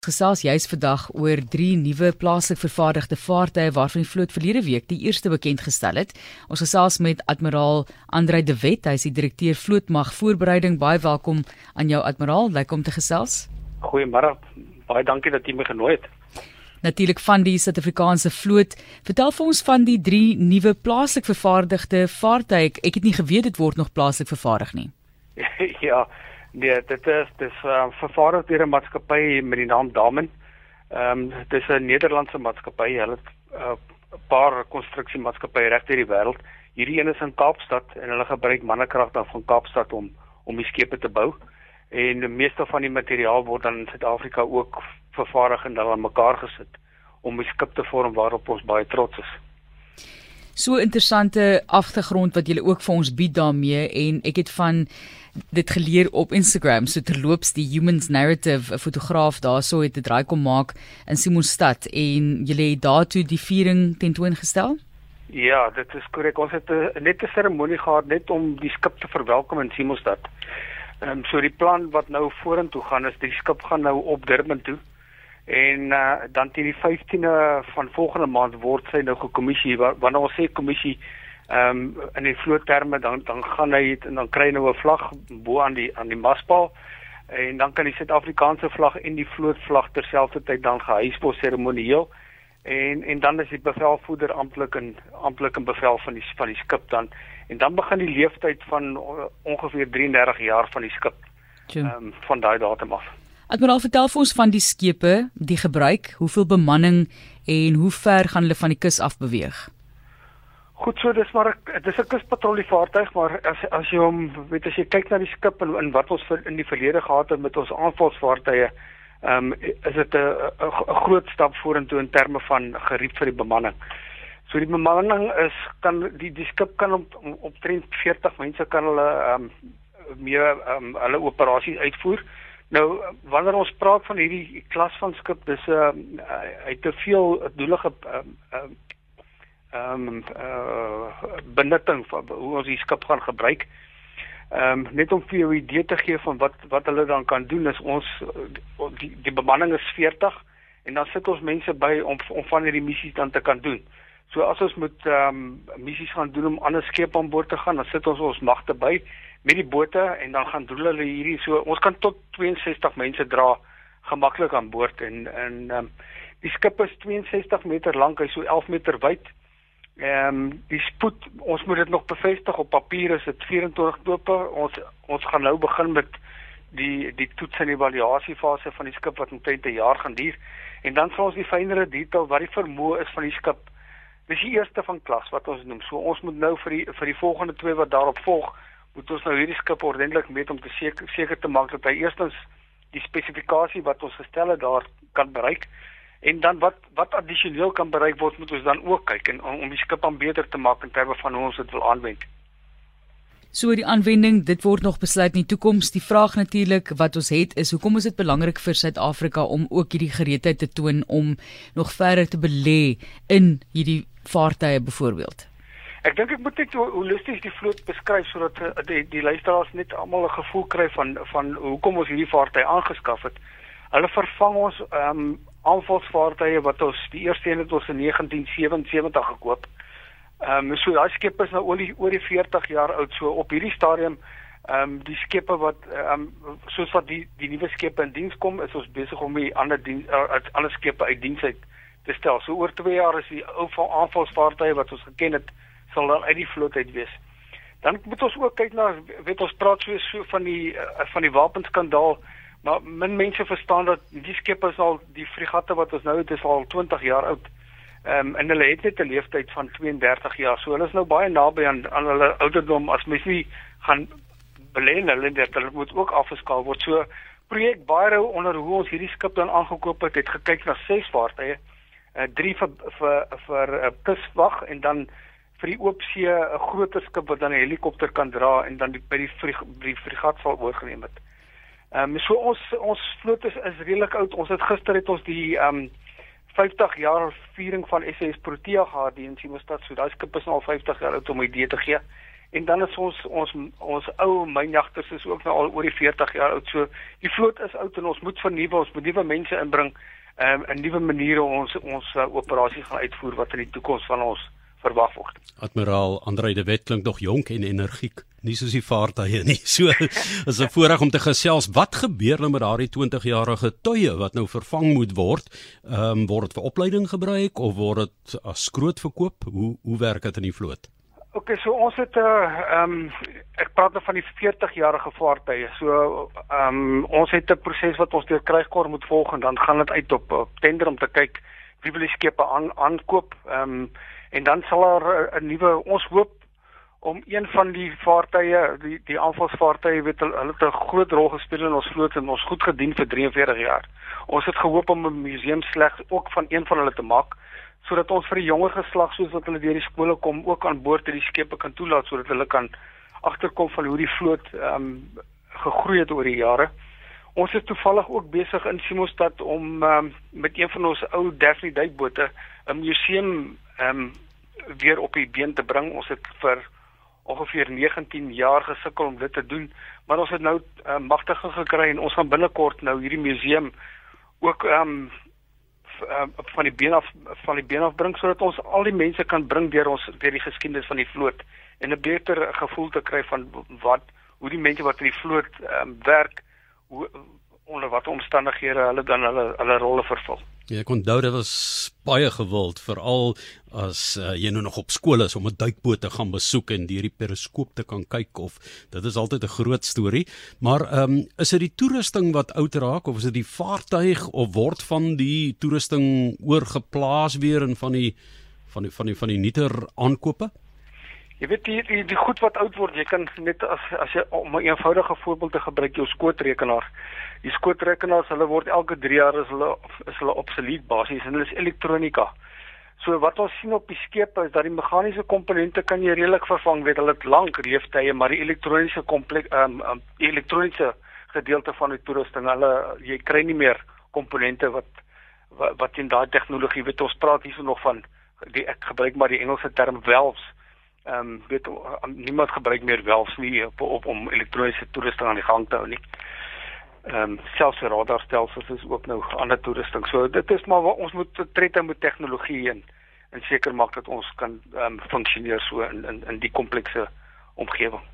gesels juis vandag oor drie nuwe plaaslik vervaardigde vaartuie waarvan die vloot verlede week die eerste bekend gestel het. Ons gesels met admiraal Andrei de Wet, hy is die direkteur vlootmag voorbereiding. Baie welkom aan jou admiraal, lekker om te gesels. Goeiemôre. Baie dankie dat jy my genooi het. Natuurlik van die Suid-Afrikaanse vloot. Vertel vir ons van die drie nuwe plaaslik vervaardigde vaartuie. Ek het nie geweet dit word nog plaaslik vervaardig nie. ja, Nee, dit is dis uh, vervaardig deur 'n maatskappy met die naam Damen. Ehm um, dis 'n Nederlandse maatskappy. Hulle het 'n uh, paar konstruksiemaatskappye reg deur die wêreld. Hierdie een is in Kaapstad en hulle gebruik mannekrag dan van Kaapstad om om die skepe te bou. En die meeste van die materiaal word dan in Suid-Afrika ook vervaardig en dan aan mekaar gesit om 'n skip te vorm waarop ons baie trots is. So interessante agtergrond wat julle ook vir ons bied daarmee en ek het van dit geleer op Instagram. So terloops die humans narrative 'n fotograaf daarso het dit draai kom maak in Simonstad en julle het daartoe die viering tentoongestel? Ja dit is korrek. Ons het 'n net 'n seremonie gehad net om die skip te verwelkom in Simonstad Ehm um, so die plan wat nou vorentoe gaan is die skip gaan nou op Durban toe en uh, dan teen die 15de van volgende maand word sy nou gekommissie wanneer ons sê kommissie ehm um, in die vlootterme dan dan gaan hy en dan kry hy nou 'n vlag bo aan die aan die maspaal. En dan kan die Suid-Afrikaanse vlag en die vlootvlag terselfdertyd dan gehuisvol seremonieel en en dan is die bevelvoerder amptelik en amptelik in bevel van die van die skip dan. En dan begin die leeftyd van ongeveer 33 jaar van die skip ehm um, van daai datum af. Admiraal vertel vir ons van die skepe, die gebruik, hoeveel bemanning en hoe ver gaan hulle van die kus af beweeg? Goed so dis maar dis 'n kuspatrollievaartuig maar as as jy hom weet as jy kyk na die skip en, wat ons vir, in die verlede gehad het met ons aanvalsvaartuie ehm um, is dit 'n 'n groot stap vorentoe in terme van gerief vir die bemanning. So die bemanning is kan die die skip kan op optrent 40 mense kan hulle ehm um, meer ehm um, hulle operasies uitvoer. Nou wanneer ons praat van hierdie klas van skip dis 'n uh, hy het te veel doelige ehm uh, ehm um, uh benutting van hoe ons die skip gaan gebruik. Ehm um, net om vir jou 'n idee te gee van wat wat hulle dan kan doen is ons die die bemanning is 40 en dan sit ons mense by om om van hierdie missies dan te kan doen. So as ons moet ehm um, missies gaan doen om ander skepe aan boord te gaan, dan sit ons ons magte by met die bote en dan gaan doen hulle hierdie so ons kan tot 62 mense dra gemaklik aan boord en en ehm um, die skip is 62 meter lank, hy so 11 meter wyd Ehm um, die spoed ons moet dit nog bevestig op papier is dit 24 dope. Ons ons gaan nou begin met die die toets en evaluasie fase van die skip wat omtrent 'n jaar gaan duur en dan sal ons die fynere detail wat die vermoë is van die skip. Dis die eerste van klas wat ons noem. So ons moet nou vir die vir die volgende twee wat daarop volg, moet ons nou hierdie skip ordentlik meet om te seker seker te maak dat hy eerstens die spesifikasie wat ons gestel het daar kan bereik En dan wat wat addisioneel kan bereik word moet ons dan ook kyk en om, om die skip aan beter te maak in terme van hoe ons dit wil aanwend. So die aanwending, dit word nog besluit in die toekoms. Die vraag natuurlik wat ons het is hoekom is dit belangrik vir Suid-Afrika om ook hierdie gereedheid te toon om nog verder te belê in hierdie vaartuie byvoorbeeld. Ek dink ek moet net holisties die vloot beskryf sodat uh, die die luisteraars net almal 'n gevoel kry van van hoekom ons hierdie vaartuie aangeskaf het. Hulle vervang ons ehm um, aanvalsvaartuie wat ons die eerste een het ons in 1977 gekoop. Ehm um, so daai skip is nou oor die oor die 40 jaar oud. So op hierdie stadium ehm um, die skepe wat ehm um, soos wat die die nuwe skepe in diens kom, is ons besig om die ander diens uh, ander skepe uit diens uit te stel. So oor 2 jaar is die ou van aanvalsvaartuie wat ons geken het sal dan uit die vloot uit wees. Dan moet ons ook kyk na weet ons praat so, so van die uh, van die wapenskandaal Maar min mense verstaan dat die skepe is al die fregatte wat ons nou het is al 20 jaar oud. Ehm um, en hulle het net 'n lewensduur van 32 jaar. So hulle is nou baie naby aan aan hulle ouderdom as mens nie gaan belê in hulle dit hulle moet ook afgeskaal word. So projek baie rou onder hoe ons hierdie skip dan aangekoop het, het gekyk na ses vaartuie. Uh drie vir vir vir 'n uh, kuswag en dan vir die oopsee 'n groter skip wat dan 'n helikopter kan dra en dan die, by die vrig, die fregat sal oorgeneem het. Ehm um, so ons ons vloot is, is redelik oud. Ons het gister het ons die ehm um, 50 jaar viering van SS Protea gehad hier in Simostad. So daai skip is nou al 50 jaar oud om 'n idee te gee. en dan is ons ons ons ou mynjagters is ook nou al oor die 40 jaar oud. So die vloot is oud en ons moet vernuwe, ons moet nuwe mense inbring um, en nuwe maniere ons ons uh, operasie gaan uitvoer wat in die toekoms van ons verwag word. Admiraal Andrei de Wet klink nog jonk en energiek, nie soos die vaartuie nie. So is 'n voorreg om te gesels. Wat gebeur nou met daardie 20-jarige tuie wat nou vervang moet word? Ehm um, word dit vir opleiding gebruik of word dit as skroot verkoop? Hoe hoe werk dit in die vloot? OK, so ons het 'n uh, ehm um, ek praat nou van die 40-jarige vaartuie. So ehm um, ons het 'n proses wat ons deur krygkor moet volg en dan gaan dit uit op, op tender om te kyk wie wil die skepe aan aankoop. Ehm um, en dan sal daar 'n nuwe ons hoop om een van die vaartuie die die aanvalsvaartuie weet hulle het 'n groot rol gespeel in ons vloot en ons goed gedien vir 43 jaar. Ons het gehoop om 'n museum slegs ook van een van hulle te maak sodat ons vir die jonger geslag soos wat hulle deur die skole kom ook aan boord hierdie skepe kan toelaat sodat hulle kan agterkom van hoe die vloot ehm um, gegroei het oor die jare. Ons is toevallig ook besig in Simostad om um, met een van ons ou Daphne duikbote 'n museum ehm um, weer op die been te bring. Ons het vir ongeveer 19 jaar gesukkel om dit te doen, maar ons het nou uh, magtige gekry en ons gaan binnekort nou hierdie museum ook ehm um, uh, van die been af van die been af bring sodat ons al die mense kan bring deur ons deur die geskiedenis van die vloot. En 'n beter gevoel te kry van wat hoe die mense wat in die vloot um, werk hoe onder watter omstandighede hulle dan hulle hulle rolle vervul. Ja, ek onthou dit was baie gewild veral as uh, jy nou nog op skool is om 'n duikboot te gaan besoek en deur die periskoop te kan kyk of dit is altyd 'n groot storie. Maar ehm um, is dit die toerusting wat oud raak of is dit die vaartuig of word van die toerusting oorgeplaas weer in van die van die van die van die nuuter aankope? Jy weet die, die die goed wat oud word, jy kan net as as jy om 'n eenvoudige voorbeeld te gebruik jou skootrekenaar. Die skootrekenaars, hulle word elke 3 jaar is hulle is hulle obsolet basies en hulle is elektronika. So wat ons sien op die skepe is dat die meganiese komponente kan jy redelik vervang, weet hulle het lank leeftye, maar die elektroniese komplek ehm um, um, die elektroniese gedeelte van die toerusting, hulle jy kry nie meer komponente wat wat, wat in daai tegnologie weet ons praat hierso nog van die ek gebruik maar die Engelse term valves ehm um, weet niemand gebruik meer welfs nie op, op om elektroniese toerusting aan die gang te hou nie. Ehm um, selfs radarstelsels is ook nou ander toerusting. So dit is maar ons moet tred met tegnologie en en seker maak dat ons kan ehm um, funksioneer so in in in die komplekse omgewing.